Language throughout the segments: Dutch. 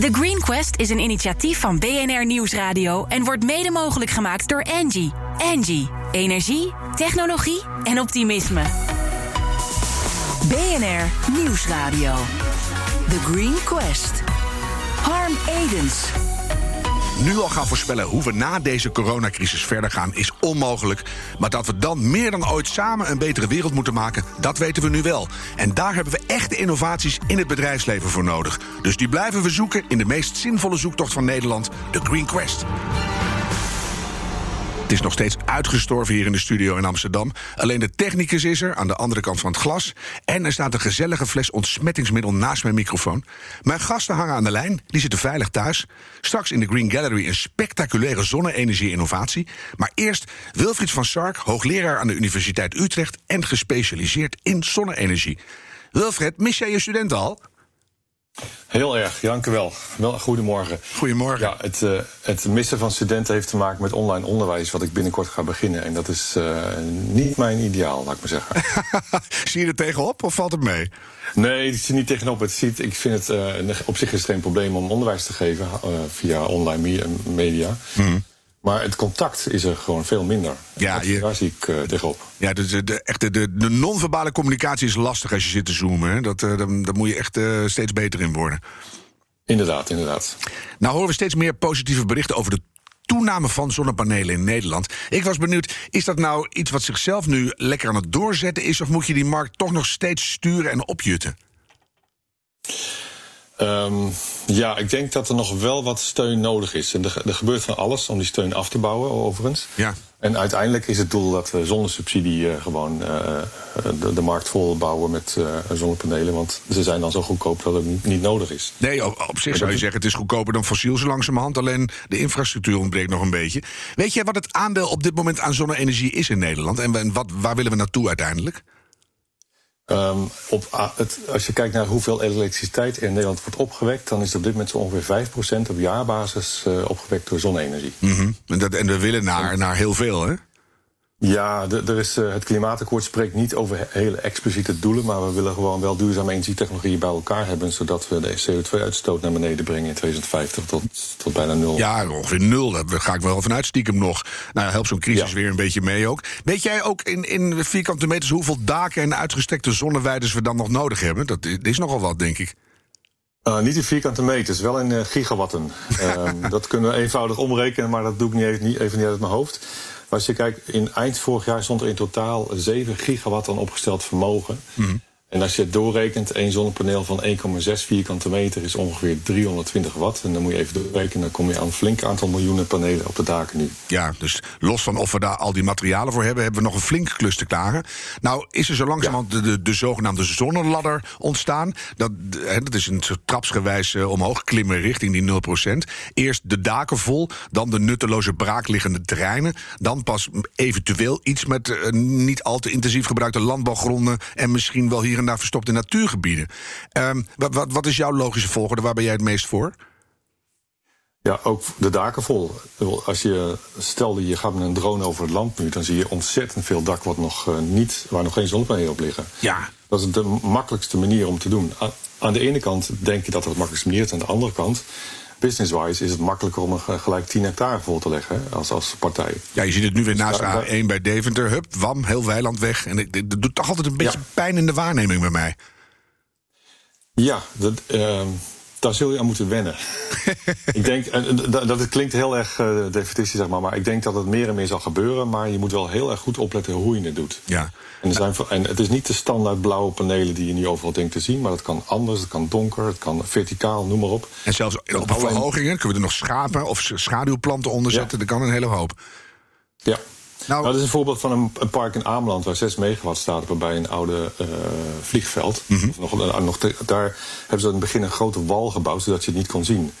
The Green Quest is een initiatief van BNR Nieuwsradio en wordt mede mogelijk gemaakt door Angie. Angie, energie, technologie en optimisme. BNR Nieuwsradio. The Green Quest. Harm Edens. Nu al gaan voorspellen hoe we na deze coronacrisis verder gaan is onmogelijk. Maar dat we dan meer dan ooit samen een betere wereld moeten maken, dat weten we nu wel. En daar hebben we echte innovaties in het bedrijfsleven voor nodig. Dus die blijven we zoeken in de meest zinvolle zoektocht van Nederland, de Green Quest. Is nog steeds uitgestorven hier in de studio in Amsterdam. Alleen de technicus is er aan de andere kant van het glas. En er staat een gezellige fles ontsmettingsmiddel naast mijn microfoon. Mijn gasten hangen aan de lijn, die zitten veilig thuis. Straks in de Green Gallery een spectaculaire zonne-energie-innovatie. Maar eerst Wilfried van Sark, hoogleraar aan de Universiteit Utrecht... en gespecialiseerd in zonne-energie. Wilfred, mis jij je studenten al? Heel erg, dank u wel. wel goedemorgen. Goedemorgen. Ja, het, uh, het missen van studenten heeft te maken met online onderwijs, wat ik binnenkort ga beginnen. En dat is uh, niet mijn ideaal, laat ik maar zeggen. Zie je er tegenop of valt het mee? Nee, het zit niet tegenop. Het ziet, ik vind het uh, op zich is het geen probleem om onderwijs te geven via online media. Hmm. Maar het contact is er gewoon veel minder. Ja, je, daar zie ik uh, tegenop. Ja, de, de, de, de, de non-verbale communicatie is lastig als je zit te zoomen. Hè? Dat, uh, daar moet je echt uh, steeds beter in worden. Inderdaad, inderdaad. Nou horen we steeds meer positieve berichten over de toename van zonnepanelen in Nederland. Ik was benieuwd, is dat nou iets wat zichzelf nu lekker aan het doorzetten is... of moet je die markt toch nog steeds sturen en opjutten? Um, ja, ik denk dat er nog wel wat steun nodig is. En er, er, gebeurt van alles om die steun af te bouwen, overigens. Ja. En uiteindelijk is het doel dat we zonder subsidie uh, gewoon uh, de, de, markt vol bouwen met uh, zonnepanelen. Want ze zijn dan zo goedkoop dat het niet nodig is. Nee, op, op zich zou je zeggen het is goedkoper dan fossiel zo langzamerhand. Alleen de infrastructuur ontbreekt nog een beetje. Weet jij wat het aandeel op dit moment aan zonne-energie is in Nederland? En wat, waar willen we naartoe uiteindelijk? Um, op, het, als je kijkt naar hoeveel elektriciteit in Nederland wordt opgewekt, dan is het op dit moment zo ongeveer 5% op jaarbasis uh, opgewekt door zonne-energie. Mm -hmm. en, dat, en we willen naar, naar heel veel, hè? Ja, er is, uh, het klimaatakkoord spreekt niet over hele expliciete doelen, maar we willen gewoon wel duurzame energietechnologieën bij elkaar hebben, zodat we de CO2-uitstoot naar beneden brengen in 2050 tot, tot bijna nul. Ja, ongeveer nul. Daar ga ik wel vanuit stiekem nog. Nou, helpt zo'n crisis ja. weer een beetje mee ook. Weet jij ook in, in vierkante meters hoeveel daken en uitgestrekte zonneweiders we dan nog nodig hebben? Dat is nogal wat, denk ik. Uh, niet in vierkante meters, wel in uh, gigawatten. uh, dat kunnen we eenvoudig omrekenen, maar dat doe ik niet even, niet, even niet uit mijn hoofd. Als je kijkt, in eind vorig jaar stond er in totaal 7 gigawatt aan opgesteld vermogen. Mm. En als je het doorrekent, één zonnepaneel van 1,6 vierkante meter is ongeveer 320 watt. En dan moet je even doorrekenen, dan kom je aan een flink aantal miljoenen panelen op de daken nu. Ja, dus los van of we daar al die materialen voor hebben, hebben we nog een flink klus te klagen. Nou, is er zo langzamerhand ja. de, de, de, zogenaamde zonneladder ontstaan. Dat, dat is een soort trapsgewijs uh, omhoog klimmen richting die 0%. Eerst de daken vol, dan de nutteloze braakliggende terreinen. Dan pas eventueel iets met uh, niet al te intensief gebruikte landbouwgronden en misschien wel hier en daar verstopte natuurgebieden. Um, wat, wat, wat is jouw logische volgorde? Waar ben jij het meest voor? Ja, ook de daken vol. Als je stelde je gaat met een drone over het land nu, dan zie je ontzettend veel dak wat nog uh, niet, waar nog geen zonnepanelen op liggen. Ja. Dat is de makkelijkste manier om te doen. Aan de ene kant denk je dat het de makkelijkste manier is, aan de andere kant business-wise is het makkelijker om er gelijk 10 hectare vol te leggen als, als partij. Ja, je ziet het nu weer naast de A1 bij Deventer. Hup, wam, heel weiland weg. En dat doet toch altijd een beetje ja. pijn in de waarneming bij mij. Ja, dat, uh, daar zul je aan moeten wennen. ik denk, dat, dat het klinkt heel erg uh, defetistisch, zeg maar, maar ik denk dat het meer en meer zal gebeuren. Maar je moet wel heel erg goed opletten hoe je het doet. Ja. En, er zijn, en het is niet de standaard blauwe panelen die je niet overal denkt te zien, maar het kan anders, het kan donker, het kan verticaal, noem maar op. En zelfs op verhogingen kunnen we er nog schapen of schaduwplanten onder zetten. Ja. Er kan een hele hoop. Ja, nou, nou, dat is een voorbeeld van een, een, park in Ameland waar 6 megawatt staat waarbij een oude uh, vliegveld. Mm -hmm. nog, uh, nog te, daar hebben ze in het begin een grote wal gebouwd zodat je het niet kon zien.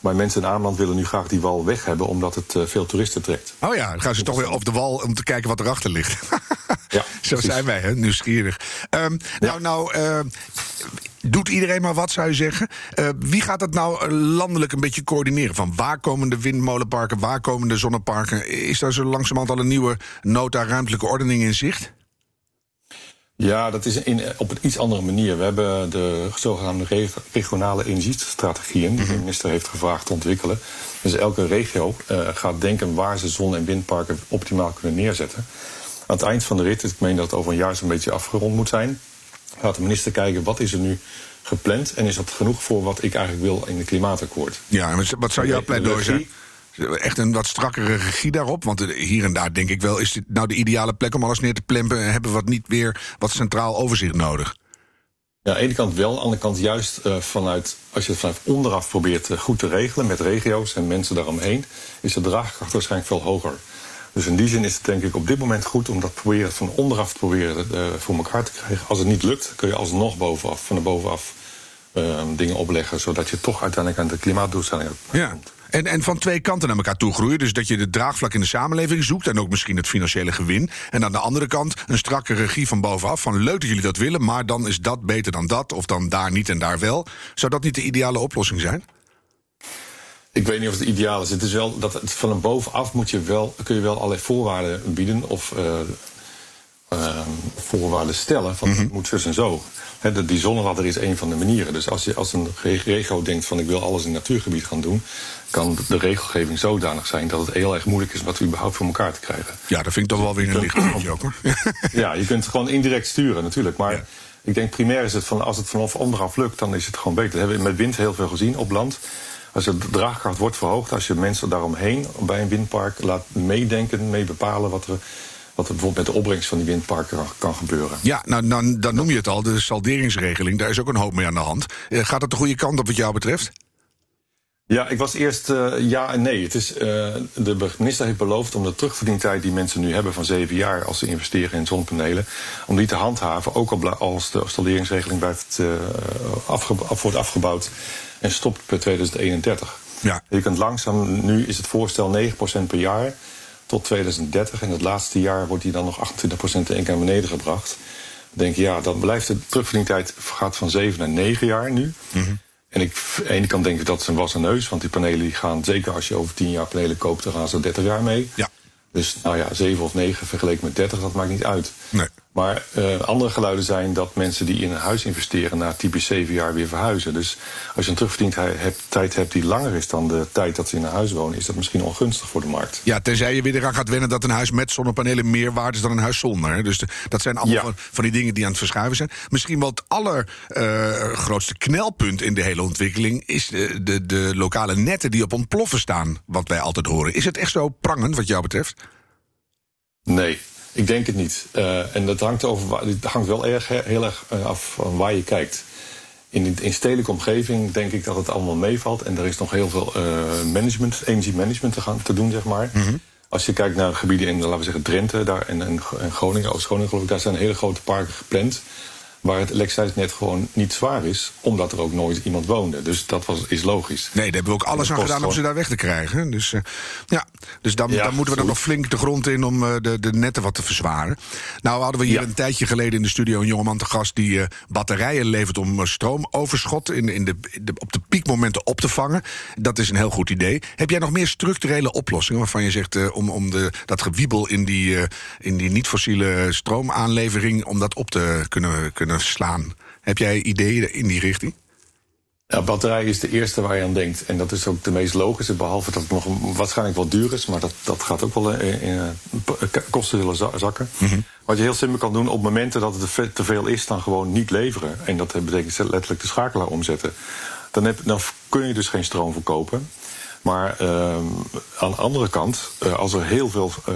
Maar mensen in Ameland willen nu graag die wal weg hebben, omdat het uh, veel toeristen trekt. Oh ja, dan gaan ze toch weer op de wal om te kijken wat erachter ligt. ja, Zo precies. zijn wij, hè? nieuwsgierig. Um, nou, nou, uh, doet iedereen maar wat, zou je zeggen. Uh, wie gaat dat nou landelijk een beetje coördineren? Van waar komen de windmolenparken, waar komen de zonneparken? Is daar zo langzamerhand al een nieuwe nota ruimtelijke ordening in zicht? Ja, dat is in, op een iets andere manier. We hebben de zogenaamde regionale energiestrategieën... die de minister heeft gevraagd te ontwikkelen. Dus elke regio uh, gaat denken waar ze zon- en windparken optimaal kunnen neerzetten. Aan het eind van de rit, ik meen dat het over een jaar zo'n beetje afgerond moet zijn... gaat de minister kijken wat is er nu gepland... en is dat genoeg voor wat ik eigenlijk wil in het klimaatakkoord. Ja, en wat zou jouw pleidooi zijn? Echt een wat strakkere regie daarop. Want hier en daar denk ik wel, is dit nou de ideale plek om alles neer te plempen? Hebben we wat niet weer wat centraal overzicht nodig? Ja, aan de ene kant wel, aan de andere kant juist uh, vanuit, als je het vanuit onderaf probeert uh, goed te regelen met regio's en mensen daaromheen, is de draagkracht waarschijnlijk veel hoger. Dus in die zin is het denk ik op dit moment goed om dat proberen van onderaf te proberen uh, voor elkaar te krijgen. Als het niet lukt, kun je alsnog bovenaf, van de bovenaf dingen opleggen, zodat je toch uiteindelijk aan de klimaatdoelstellingen ja. komt. En, en van twee kanten naar elkaar toe groeien. Dus dat je de draagvlak in de samenleving zoekt en ook misschien het financiële gewin. En aan de andere kant een strakke regie van bovenaf. Van leuk dat jullie dat willen, maar dan is dat beter dan dat. Of dan daar niet en daar wel. Zou dat niet de ideale oplossing zijn? Ik weet niet of het ideaal is. Het is wel dat het van een bovenaf moet je wel, kun je wel allerlei voorwaarden bieden. Of uh, uh, voorwaarden stellen. Van mm -hmm. het moet zus en zo. He, die zonneladder is een van de manieren. Dus als, je, als een regio denkt van ik wil alles in natuurgebied gaan doen, kan de regelgeving zodanig zijn dat het heel erg moeilijk is wat we überhaupt voor elkaar te krijgen. Ja, dat vind ik toch wel weer een lichtpuntje ook hoor. ja, je kunt het gewoon indirect sturen natuurlijk. Maar ja. ik denk primair is het van als het vanaf onderaf lukt, dan is het gewoon beter. Dat hebben we met wind heel veel gezien op land. Als de draagkracht wordt verhoogd, als je mensen daaromheen bij een windpark laat meedenken, mee bepalen wat er wat er bijvoorbeeld met de opbrengst van die windparken kan gebeuren. Ja, nou, dan, dan noem je het al, de salderingsregeling. Daar is ook een hoop mee aan de hand. Uh, gaat het de goede kant op wat jou betreft? Ja, ik was eerst uh, ja en nee. Het is, uh, de minister heeft beloofd om de terugverdientijd die mensen nu hebben van zeven jaar als ze investeren in zonnepanelen, om die te handhaven, ook als de salderingsregeling blijft, afge af, wordt afgebouwd en stopt per 2031. Ja. Je kunt langzaam, nu is het voorstel 9% per jaar tot 2030. En het laatste jaar wordt die dan nog 28% in één keer naar beneden gebracht. Dan denk je, ja, dan blijft de terugverdientijd gaat van 7 naar 9 jaar nu. Mm -hmm. En ik, aan de ene kant denk ik dat is een wassen neus. Want die panelen die gaan, zeker als je over 10 jaar panelen koopt, dan gaan ze 30 jaar mee. Ja. Dus nou ja, 7 of 9 vergeleken met 30, dat maakt niet uit. Nee. Maar uh, andere geluiden zijn dat mensen die in een huis investeren na typisch 7 jaar weer verhuizen. Dus als je een terugverdientijd hebt die langer is dan de tijd dat ze in een huis wonen, is dat misschien ongunstig voor de markt. Ja, tenzij je weer eraan gaat wennen dat een huis met zonnepanelen meer waard is dan een huis zonder. Hè? Dus de, dat zijn allemaal ja. van, van, die dingen die aan het verschuiven zijn. Misschien wel het allergrootste uh, knelpunt in de hele ontwikkeling is de, de, de lokale netten die op ontploffen staan, wat wij altijd horen. Is het echt zo prangend wat jou betreft? Nee, ik denk het niet. Uh, en dat hangt, over, het hangt wel erg, heel erg af van waar je kijkt. In, in stedelijke omgeving denk ik dat het allemaal meevalt. En er is nog heel veel uh, management, energiemanagement te, gaan, te doen, zeg maar. Mm -hmm. Als je kijkt naar gebieden in, laten we zeggen, Drenthe daar, en, en, en Groningen, Oost-Groningen geloof ik, daar zijn hele grote parken gepland waar het elektriciteitsnet gewoon niet zwaar is, omdat er ook nooit iemand woonde. Dus dat was, is logisch. Nee, daar hebben we ook alles aan gedaan om ze daar weg te krijgen. Dus, uh, ja, dus dan, ja, dan moeten we dan nog flink de grond in om uh, de, de netten wat te verzwaren. Nou hadden we hier ja. een tijdje geleden in de studio een jongeman te gast die uh, batterijen levert om stroomoverschot in, in de, de, op de piekmomenten op te vangen. Dat is een heel goed idee. Heb jij nog meer structurele oplossingen waarvan je zegt om, om de, dat gewiebel in die, in die niet-fossiele stroomaanlevering, om dat op te kunnen, kunnen slaan. Heb jij ideeën in die richting? Ja, batterij is de eerste waar je aan denkt. En dat is ook de meest logische, behalve dat het nog waarschijnlijk wel duur is. Maar dat, dat gaat ook wel in, in, in kosten zullen zakken. Mm -hmm. Wat je heel simpel kan doen op momenten dat het te veel is, dan gewoon niet leveren. En dat betekent letterlijk de schakelaar omzetten. Dan, heb, dan kun je dus geen stroom verkopen. Maar uh, aan de andere kant, uh, als er heel veel uh,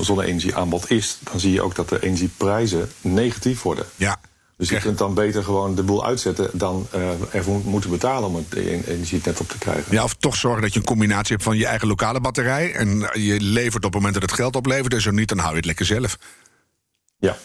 zonne-energie aanbod is, dan zie je ook dat de energieprijzen negatief worden. Ja. Dus je kunt dan beter gewoon de boel uitzetten dan uh, ervoor moeten betalen om het energie net op te krijgen. Ja, of toch zorgen dat je een combinatie hebt van je eigen lokale batterij en je levert op het moment dat het geld oplevert en zo niet, dan hou je het lekker zelf. Ja,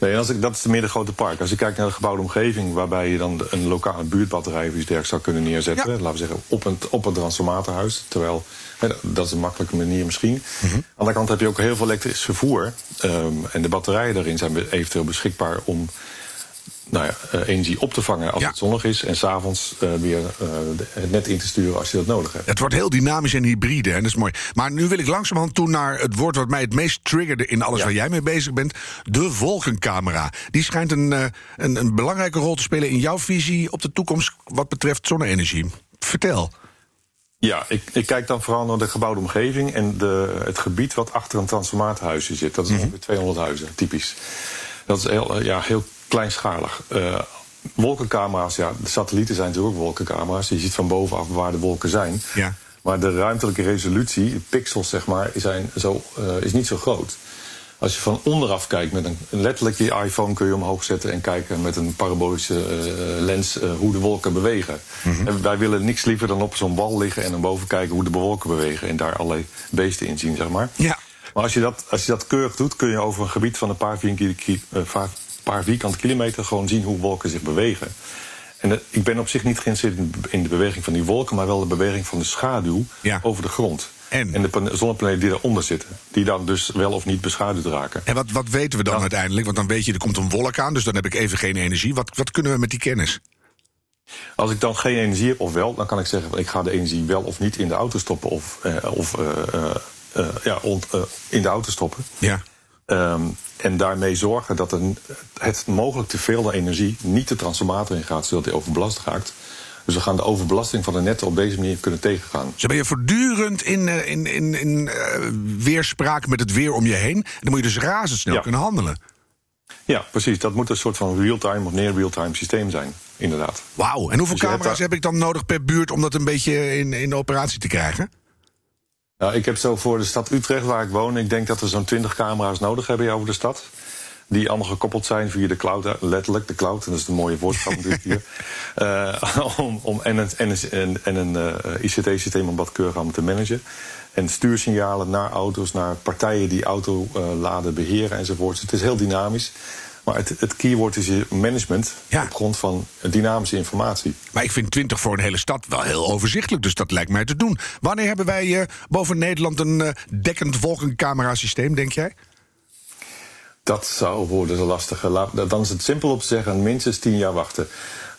nee, als ik, dat is de middengrote park. Als je kijkt naar de gebouwde omgeving, waarbij je dan een lokale buurtbatterij of iets dergelijks zou kunnen neerzetten, ja. laten we zeggen op een, op een transformatorhuis. Terwijl, hè, dat is een makkelijke manier misschien. Mm -hmm. Aan de andere kant heb je ook heel veel elektrisch vervoer. Um, en de batterijen daarin zijn eventueel beschikbaar om nou ja, energie op te vangen als het zonnig is. En s'avonds uh, weer het net in te sturen als je dat nodig hebt. Het wordt heel dynamisch en hybride en dat is mooi. Maar nu wil ik langzamerhand toe naar het woord wat mij het meest triggerde in alles waar jij mee bezig bent: de wolkencamera. Die schijnt een, een, een belangrijke rol te spelen in jouw visie op de toekomst wat betreft zonne-energie. Vertel. Ja, ik, ik, kijk dan vooral naar de gebouwde omgeving en de, het gebied wat achter een transformatorhuisje zit. Dat is mm ongeveer 200 huizen, typisch. Dat is heel, ja, heel kleinschalig. Uh, wolkencamera's, ja, de satellieten zijn natuurlijk ook wolkencamera's. Je ziet van bovenaf waar de wolken zijn. Ja. Maar de ruimtelijke resolutie, pixels zeg maar, zijn zo, uh, is niet zo groot. Als je van onderaf kijkt met een letterlijk je iPhone kun je omhoog zetten en kijken met een parabolische uh, lens uh, hoe de wolken bewegen. Mm En wij willen niks liever dan op zo'n wal liggen en dan boven kijken hoe de wolken bewegen en daar allerlei beesten in zien, zeg maar. Ja. Maar als je, dat, als je dat keurig doet, kun je over een gebied van een paar, paar vierkante kilometer gewoon zien hoe wolken zich bewegen. En ik ben op zich niet geïnteresseerd in de beweging van die wolken, maar wel de beweging van de schaduw over de grond. En? en de zonnepanelen die eronder zitten. Die dan dus wel of niet beschaduwd raken. En wat, wat weten we dan uiteindelijk? Want dan weet je, er komt een wolk aan, dus dan heb ik even geen energie. Wat, wat kunnen we met die kennis? Als ik dan geen energie heb of wel, dan kan ik zeggen... ik ga de energie wel of niet in de auto stoppen... of, eh, of uh, uh, ja, in de auto stoppen. Ja. Um, en daarmee zorgen dat een, het mogelijk te veel energie niet de transformator in gaat, zodat hij overbelast raakt. Dus we gaan de overbelasting van de netten op deze manier kunnen tegengaan. Zo ben je voortdurend in, eh, in, in, in uh, weerspraak met het weer om je heen. Dan moet je dus razendsnel kunnen handelen. Ja, precies. Dat moet een soort van real-time of near real-time systeem zijn, inderdaad. Wauw. En hoeveel dus camera's heb ik dan nodig per buurt om dat een beetje in, in de operatie te krijgen? Nou, ik heb zo voor de stad Utrecht, waar ik woon, ik denk dat we zo'n 20 camera's nodig hebben over de stad. Die allemaal gekoppeld zijn via de cloud, letterlijk de cloud. En dat is een mooie woordschap natuurlijk hier. Uh, om, om, en een, en een, en een uh, ICT-systeem om dat keurig allemaal te managen. En stuursignalen naar auto's, naar partijen die autoladen beheren enzovoort. het is heel dynamisch. Maar het, het keyword is management op grond van dynamische informatie. Maar ik vind 20 voor een hele stad wel heel overzichtelijk, dus dat lijkt mij te doen. Wanneer hebben wij uh, boven Nederland een uh, dekkend volgencamerasysteem, denk jij? Dat zou worden lastig. Dan is het simpel op te zeggen, minstens 10 jaar wachten.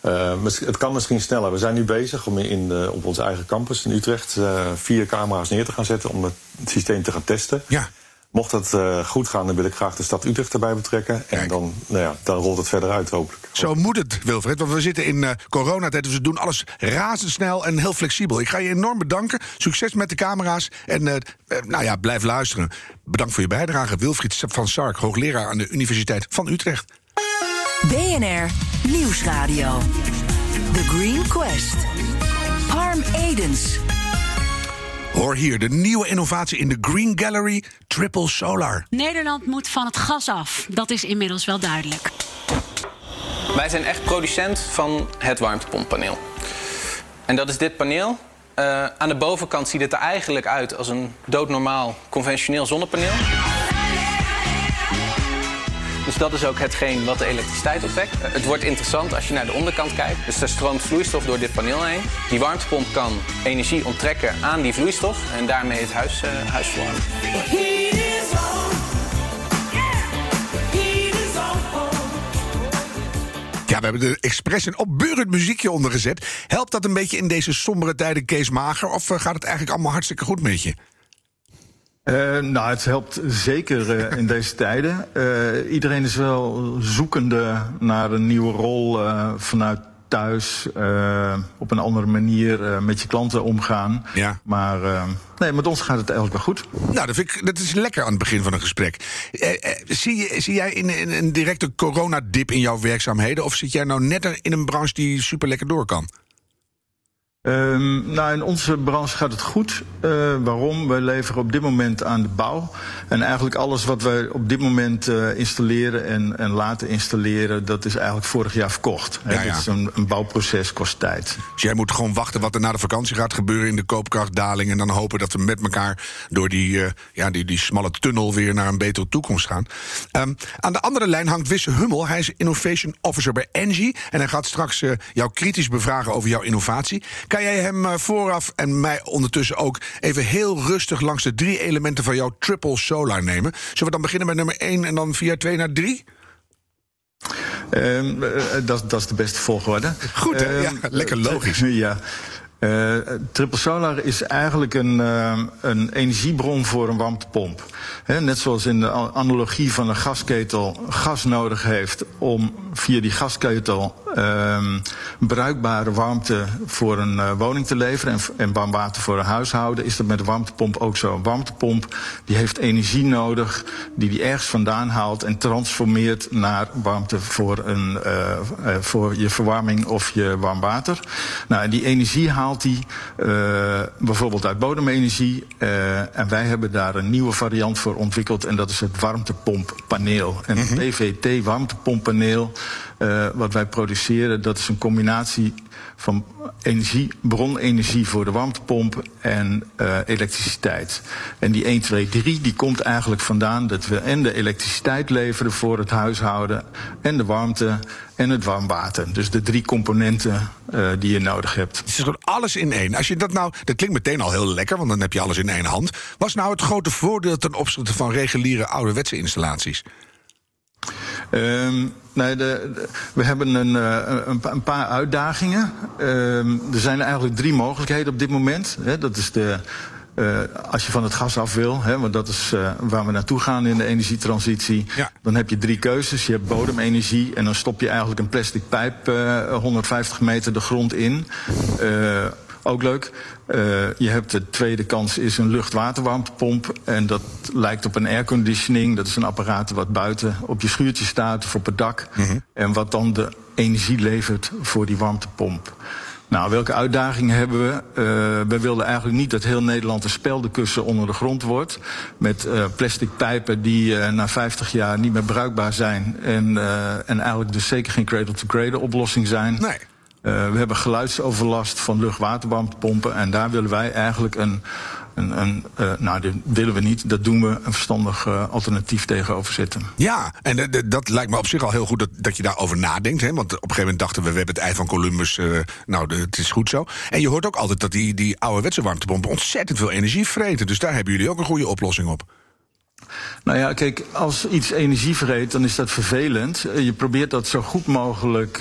Uh, het kan misschien sneller. We zijn nu bezig om in de, op onze eigen campus in Utrecht vier camera's neer te gaan zetten om het systeem te gaan testen. Ja. Mocht dat uh, goed gaan, dan wil ik graag de stad Utrecht erbij betrekken. En dan, nou ja, dan rolt het verder uit, hopelijk. Zo moet het, Wilfred. Want we zitten in uh, coronatijd, dus we doen alles razendsnel en heel flexibel. Ik ga je enorm bedanken. Succes met de camera's. En uh, nou ja, blijf luisteren. Bedankt voor je bijdrage. Wilfried van Sark, hoogleraar aan de Universiteit van Utrecht. BNR Nieuwsradio. The Green Quest. Harm Edens. Hoor hier de nieuwe innovatie in de Green Gallery Triple Solar. Nederland moet van het gas af. Dat is inmiddels wel duidelijk. Wij zijn echt producent van het warmtepomppaneel. En dat is dit paneel. Uh, aan de bovenkant ziet het er eigenlijk uit als een doodnormaal conventioneel zonnepaneel. Dus dat is ook hetgeen wat de elektriciteit opwekt. Het wordt interessant als je naar de onderkant kijkt. Dus er stroomt vloeistof door dit paneel heen. Die warmtepomp kan energie onttrekken aan die vloeistof en daarmee het huis, uh, huis verwarmen. Ja, we hebben er expres een opburend muziekje onder gezet. Helpt dat een beetje in deze sombere tijden, Kees Mager? Of eh, gaat het eigenlijk allemaal hartstikke goed met je? Uh, nou, het helpt zeker uh, in deze tijden. Uh, iedereen is wel zoekende naar een nieuwe rol vanuit thuis. op een andere manier met je klanten omgaan. Ja. Maar nee, met ons gaat het eigenlijk wel goed. Nou, dat, vind ik, dat is lekker aan het begin van een gesprek. zie, zie jij in, in, een directe coronadip in jouw werkzaamheden? Of zit jij nou net in een branche die super lekker door kan? Um, nou, in onze branche gaat het goed. Uh, waarom? Wij leveren op dit moment aan de bouw. En eigenlijk alles wat wij op dit moment uh, installeren en, en, laten installeren, dat is eigenlijk vorig jaar verkocht. Ja, ja. is een, een, bouwproces, kost tijd. Dus jij moet gewoon wachten wat er na de vakantie gaat gebeuren in de koopkrachtdaling. En dan hopen dat we met elkaar door die, uh, ja, die, die smalle tunnel weer naar een betere toekomst gaan. Um, aan de andere lijn hangt Wisse Hummel. Hij is Innovation Officer bij Engie. En hij gaat straks jou kritisch bevragen over jouw innovatie. Kan jij hem eh, vooraf en mij ondertussen ook even heel rustig langs de drie elementen van jouw triple solar nemen? Zullen we dan beginnen met nummer 1 en dan via 2 naar 3? Ehm, eh, dat, dat is de beste volgorde. Goed, hè? Ja, Ehm, lekker logisch. ja. Eh, triple solar is eigenlijk een, eh, een energiebron voor een warmtepomp. Net zoals in de analogie van een gasketel gas nodig heeft om via die gasketel ehm, bruikbare warmte voor een eh, woning te leveren en, en warm water voor een huishouden, is dat met de warmtepomp ook zo. Een warmtepomp die heeft energie nodig die die ergens vandaan haalt en transformeert naar warmte voor, een, voor je verwarming of je warm water. Nou, die energie haalt hij eh, bijvoorbeeld uit bodemenergie. eh, en wij hebben daar een nieuwe variant voor ontwikkeld en dat is het warmtepomppaneel. En het PVT warmtepomppaneel, eh, wat wij produceren, dat is een combinatie van energie, bronenergie voor de warmtepomp en elektriciteit. En die 1, 2, 3 die komt eigenlijk vandaan dat we en de elektriciteit leveren voor het huishouden en de warmte en het warm water. Dus de drie componenten eh, die je nodig hebt. Het is gewoon alles in één. Als je dat nou, dat klinkt meteen al heel lekker, want dan heb je alles in één hand. Was nou het grote voordeel ten opzichte van reguliere ouderwetse installaties? Ehm, nee, de, de- we hebben een, eh, een, een paar uitdagingen. Ehm, er zijn eigenlijk drie mogelijkheden op dit moment. Hè. Dat is de. Eh, als je van het gas af wil, hè, want dat is eh, waar we naartoe gaan in de energietransitie, Ja. dan heb je drie keuzes. Je hebt bodemenergie en dan stop je eigenlijk een plastic pijp eh, 150 meter de grond in. Eh, ook leuk. Eh, je hebt de tweede kans is een lucht-waterwarmtepomp. En dat lijkt op een airconditioning. Dat is een apparaat wat buiten op je schuurtje staat of op het dak. En wat dan de energie levert voor die warmtepomp. Nou, welke uitdagingen hebben we? Eh, we wilden eigenlijk niet dat heel Nederland een speldenkussen onder de grond wordt. Met eh, plastic pijpen die eh, na 50 jaar niet meer bruikbaar zijn. En, en eigenlijk dus zeker geen cradle-to-cradle oplossing zijn. Nee. We hebben geluidsoverlast van lucht-waterwarmtepompen. En daar willen wij eigenlijk een. Een eh, nou, dat willen we niet. Dat doen we een verstandig eh, alternatief tegenover zetten. Ja, en dat lijkt me op zich al heel goed dat, dat je daarover nadenkt. Hè? Want op een gegeven moment dachten we, we hebben het ei van Columbus. eh, nou, de- het is goed zo. En je hoort ook altijd dat die, die ouderwetse warmtepompen ontzettend veel energie vreten. Dus daar hebben jullie ook een goede oplossing op. Nou ja, kijk, als iets energie vreet, dan is dat vervelend. Je probeert dat zo goed mogelijk.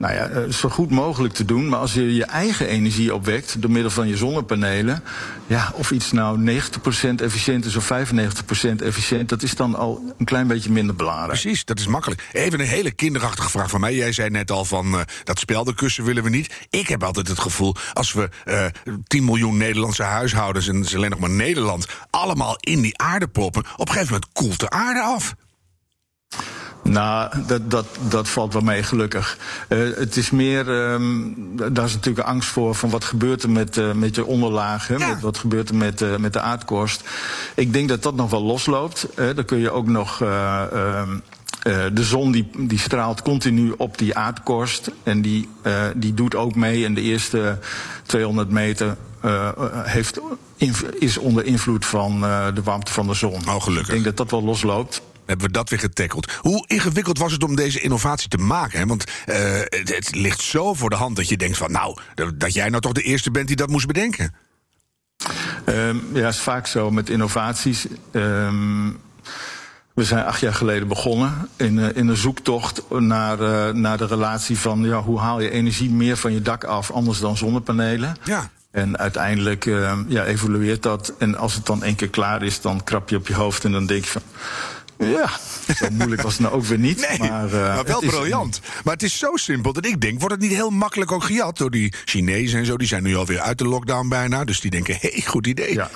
Nou ja, eh, zo goed mogelijk te doen. Maar als je je eigen energie opwekt door middel van je zonnepanelen. Ja, of iets nou 90% efficiënt is of 95% efficiënt, dat is dan al een klein beetje minder belangrijk. Precies, dat is makkelijk. Even een hele kinderachtige vraag van mij. Jij zei net al van eh, dat speldenkussen willen we niet. Ik heb altijd het gevoel, als we eh 10 miljoen Nederlandse huishoudens... en het is alleen nog maar Nederland, allemaal in die aarde proppen... op een gegeven moment koelt de aarde af. Nou, dat, dat, dat valt wel mee, gelukkig. Eh, het is meer, ehm, daar is natuurlijk angst voor van wat gebeurt er met, eh, met je onderlagen, Ja. met, wat gebeurt er met, eh, met de aardkorst. Ik denk dat dat nog wel losloopt. Dan kun je ook nog. eh, ehm, eh, de zon die, die straalt continu op die aardkorst. En die, die doet ook mee in de eerste 200 meter. heeft, is onder invloed van de warmte van de zon. Oh, gelukkig. Ik denk dat dat wel losloopt. Hebben we dat weer getackeld. Hoe ingewikkeld was het om deze innovatie te maken? Hè? Want eh, het, het ligt zo voor de hand dat je denkt van... nou, dat- jij nou toch de eerste bent die dat moest bedenken. Ehm, ja, is vaak zo met innovaties. Ehm, we zijn acht jaar geleden begonnen in, eh, in een zoektocht naar, eh, naar de relatie van ja, hoe haal je energie meer van je dak af, anders dan zonnepanelen. Ja. En uiteindelijk ehm, ja, evolueert dat. En als het dan één keer klaar is, dan krap je op je hoofd en dan denk je van. Ja, zo moeilijk was het nou ook weer niet. Nee, maar, eh, maar wel briljant. Maar het is zo simpel dat ik denk, wordt het niet heel makkelijk ook gejat door die Chinezen en zo? Die zijn nu alweer uit de lockdown bijna, dus die denken, hé, hey, goed idee. Ja.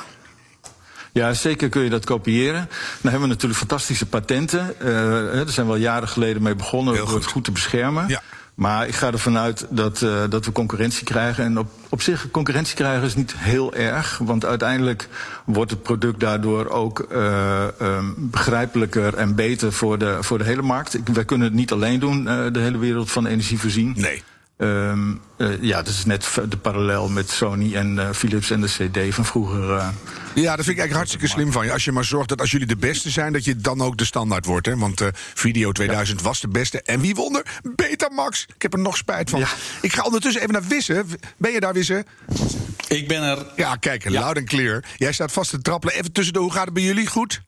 Ja, zeker kun je dat kopiëren. Dan hebben we natuurlijk fantastische patenten. Eh, er zijn wel jaren geleden mee begonnen door het goed. goed te beschermen. Ja. Maar ik ga ervan uit dat, eh, dat we concurrentie krijgen. En op, op zich, concurrentie krijgen is niet heel erg. Want uiteindelijk wordt het product daardoor ook ehm, begrijpelijker en beter voor de, voor de hele markt. Wij kunnen het niet alleen doen, eh, de hele wereld van energie voorzien. Nee. Ehm, eh, ja, dat is net de parallel met Sony en eh, Philips en de CD van vroeger. eh. Ja, dat vind ik eigenlijk hartstikke slim van je. Als je maar zorgt dat als jullie de beste zijn, dat je dan ook de standaard wordt. Hè? Want eh, Video 2000 was de beste. En wie won er? Betamax. Ik heb er nog spijt van. Ja. Ik ga ondertussen even naar Wissen. Ben je daar, Wissen? Ik ben er. Ja, kijk, Ja. loud and clear. Jij staat vast te trappelen. Even tussendoor, hoe gaat het bij jullie? Goed?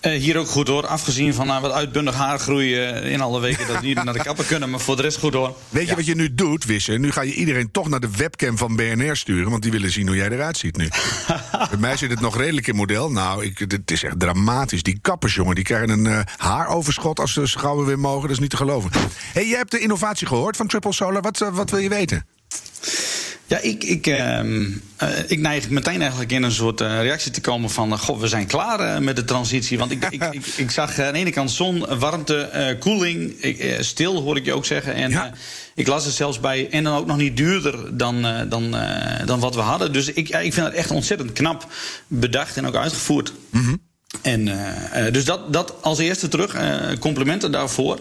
Uh, hier ook goed hoor. Afgezien van uh, wat uitbundig haargroei uh, in alle weken dat we niet naar de kapper kunnen. Maar voor de rest goed hoor. Weet je wat je nu doet, Wisse? Nu ga je iedereen toch naar de webcam van BNR sturen. Want die willen zien hoe jij eruit ziet nu. Bij mij zit het nog redelijk in model. Nou, ik, het is echt dramatisch. Die kappers, jongen, die krijgen een haaroverschot als ze gauw weer mogen. Dat is niet te geloven. hey, jij hebt de innovatie gehoord van Triple Solar. Wat, wat wil je weten? Ja, ik, ik, uh, ik neig meteen eigenlijk in een soort uh, reactie te komen van... Uh, god, we zijn klaar met de transitie. Want ik, ik, ik, ik, zag aan de ene kant zon, warmte, koeling, stil hoor ik je ook zeggen. En ja. ik las er zelfs bij, en dan ook nog niet duurder dan, dan, dan wat we hadden. Dus ik, ik vind het echt ontzettend knap bedacht en ook uitgevoerd. Mm -hmm. En, dus dat, dat als eerste terug, complimenten daarvoor.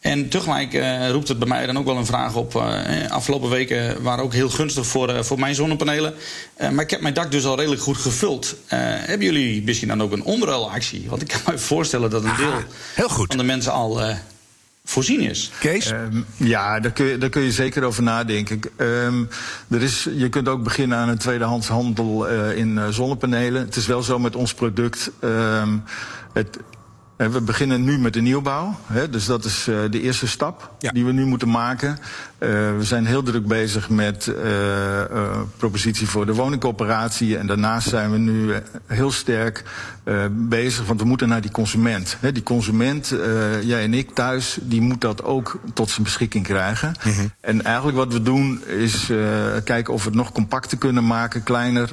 En tegelijk uh, roept het bij mij dan ook wel een vraag op. Uh, afgelopen weken waren ook heel gunstig voor, uh, voor mijn zonnepanelen. maar ik heb mijn dak dus al redelijk goed gevuld. hebben jullie misschien dan ook een omruilactie? Want ik kan me voorstellen dat een deel heel goed. van de mensen al voorzien is. Kees? Um, ja, daar kun, je, daar kun je zeker over nadenken. Um, er is, je kunt ook beginnen aan een tweedehands handel in zonnepanelen. Het is wel zo met ons product. Um, het, we beginnen nu met de nieuwbouw. Hè, dus dat is uh, de eerste stap ja. die we nu moeten maken. Uh, we zijn heel druk bezig met uh, propositie voor de woningcoöperatie. En daarnaast zijn we nu heel sterk bezig, want we moeten naar die consument. Die consument, jij en ik thuis, die moet dat ook tot zijn beschikking krijgen. Mm -hmm. En eigenlijk wat we doen is kijken of we het nog compacter kunnen maken. Kleiner,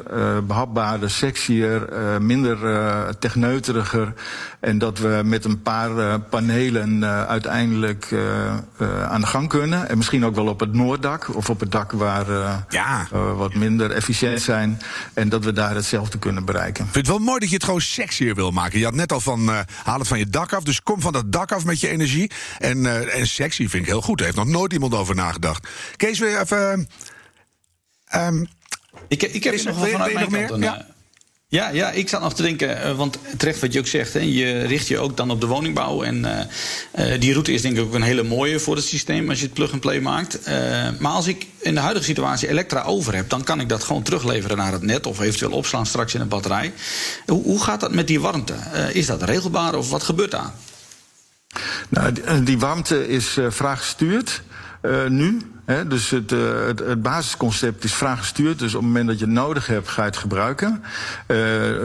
behapbaarder, sexier, minder techneuteriger. En dat we met een paar panelen uiteindelijk aan de gang kunnen. En misschien ook wel op het Noorddak of op het dak waar uh, ja. uh, wat minder efficiënt zijn. En dat we daar hetzelfde kunnen bereiken. Ik vind het wel mooi dat je het gewoon sexier wil maken. Je had net al van uh, haal het van je dak af. Dus kom van dat dak af met je energie. En, en sexy vind ik heel goed. Daar heeft nog nooit iemand over nagedacht. Kees, weer even. Um, ik, ik heb nog wel vanuit mijn kant een, ja. Ja, ja, ik zat nog te denken, uh, want terecht wat je ook zegt, hè, je richt je ook dan op de woningbouw. En uh, uh, die route is denk ik ook een hele mooie voor het systeem als je het plug-and-play maakt. maar als ik in de huidige situatie elektra over heb, dan kan ik dat gewoon terugleveren naar het net of eventueel opslaan straks in een batterij. Hoe, hoe gaat dat met die warmte? is dat regelbaar of wat gebeurt daar? Nou, die, die warmte is vraaggestuurd nu. He, dus het, uh, het, het, basisconcept is vraaggestuurd. Dus op het moment dat je het nodig hebt, ga je het gebruiken. Uh,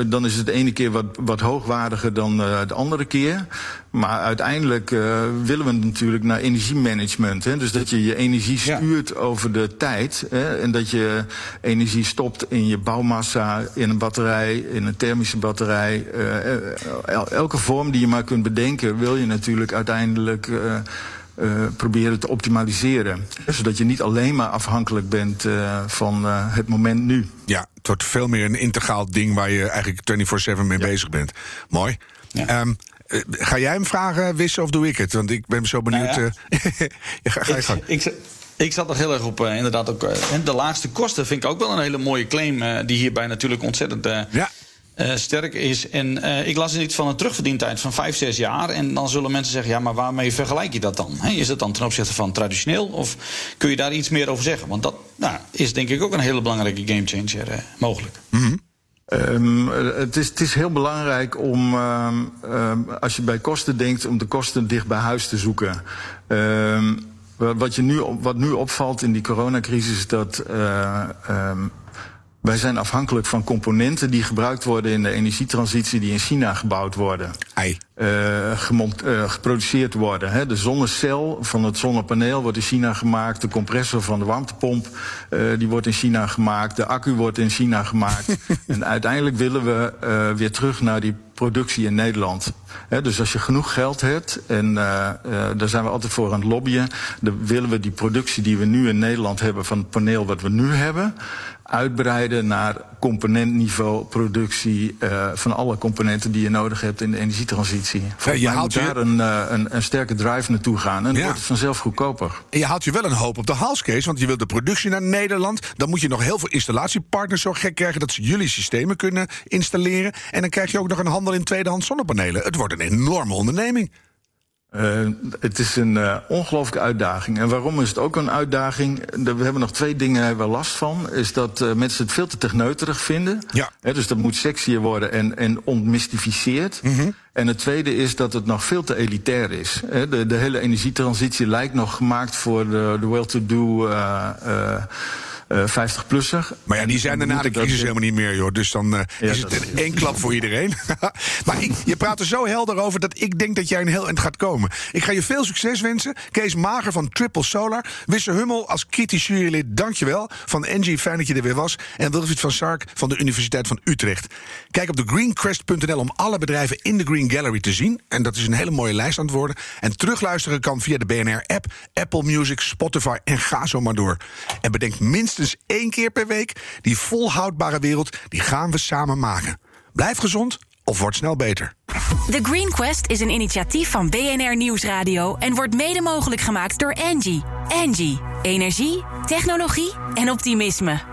dan is het de ene keer wat, wat hoogwaardiger dan uh, de andere keer. Maar uiteindelijk willen we natuurlijk naar energiemanagement. Hè? Dus dat je je energie stuurt ja. over de tijd. Hè? En dat je energie stopt in je bouwmassa, in een batterij, in een thermische batterij. elke vorm die je maar kunt bedenken, wil je natuurlijk uiteindelijk uh, proberen te optimaliseren. Zodat je niet alleen maar afhankelijk bent uh, van uh, het moment nu. Ja, het wordt veel meer een integraal ding waar je eigenlijk 24-7 mee ja. bezig bent. Mooi. Ja. Um, ga jij hem vragen, Wissen, of doe ik het? Want ik ben zo benieuwd. Nou ja. ga, ga je gang. Ik, ik, ik zat er heel erg op, inderdaad ook. de laagste kosten vind ik ook wel een hele mooie claim. die hierbij natuurlijk ontzettend. ja uh, sterk is. En uh, ik las iets van een terugverdientijd van 5, 6 jaar. En dan zullen mensen zeggen: ja, maar waarmee vergelijk je dat dan? Is dat dan ten opzichte van traditioneel? Of kun je daar iets meer over zeggen? Want dat nou, is denk ik ook een hele belangrijke gamechanger uh, mogelijk. Mm -hmm. Um, het, is, het, is, heel belangrijk om, um, um, als je bij kosten denkt, om de kosten dicht bij huis te zoeken. wat, je nu, wat nu opvalt in die coronacrisis is dat wij zijn afhankelijk van componenten die gebruikt worden in de energietransitie die in China gebouwd worden. Ei. Uh, uh, geproduceerd worden. Hè. De zonnecel van het zonnepaneel wordt in China gemaakt. De compressor van de warmtepomp uh, die wordt in China gemaakt. De accu wordt in China gemaakt. en uiteindelijk willen we weer terug naar die productie in Nederland. He, dus als je genoeg geld hebt, en uh, uh, daar zijn we altijd voor aan het lobbyen, dan willen we die productie die we nu in Nederland hebben van het paneel wat we nu hebben, uitbreiden naar componentniveau productie uh, van alle componenten die je nodig hebt in de energietransitie. Ja, je haalt daar je... een, uh, een, een, sterke drive naartoe gaan en dan ja. wordt het vanzelf goedkoper. En je haalt je wel een hoop op de halscase, want je wilt de productie naar Nederland. Dan moet je nog heel veel installatiepartners zo gek krijgen dat ze jullie systemen kunnen installeren. En dan krijg je ook nog een handel in tweedehands zonnepanelen. Het wordt een enorme onderneming. Uh, het is een uh, ongelooflijke uitdaging. En waarom is het ook een uitdaging? We hebben nog twee dingen waar we last van. Is dat uh, mensen het veel te techneuterig vinden. Ja. He, dus dat moet sexier worden en, en ontmystificeerd. Mm -hmm. En het tweede is dat het nog veel te elitair is. He, de, de, hele energietransitie lijkt nog gemaakt voor de, de well-to-do... Uh, 50-plusser. Maar ja, die zijn er na de crisis helemaal niet meer, joh. Dus dan ja, is het in één klap voor iedereen. maar ik, je praat er zo helder over dat ik denk dat jij een heel eind gaat komen. Ik ga je veel succes wensen. Kees Mager van Triple Solar. Wisse Hummel als kritisch jurylid, dankjewel. Van Engie, fijn dat je er weer was. En Wilfried van Sark van de Universiteit van Utrecht. Kijk op de greencrest.nl om alle bedrijven in de Green Gallery te zien. En dat is een hele mooie lijst aan het worden. En terugluisteren kan via de BNR-app, Apple Music, Spotify en ga zo maar door. En bedenk minstens één keer per week. Die volhoudbare wereld, die gaan we samen maken. Blijf gezond of word snel beter. The Green Quest is een initiatief van BNR Nieuwsradio en wordt mede mogelijk gemaakt door Engie. Engie, energie, technologie en optimisme.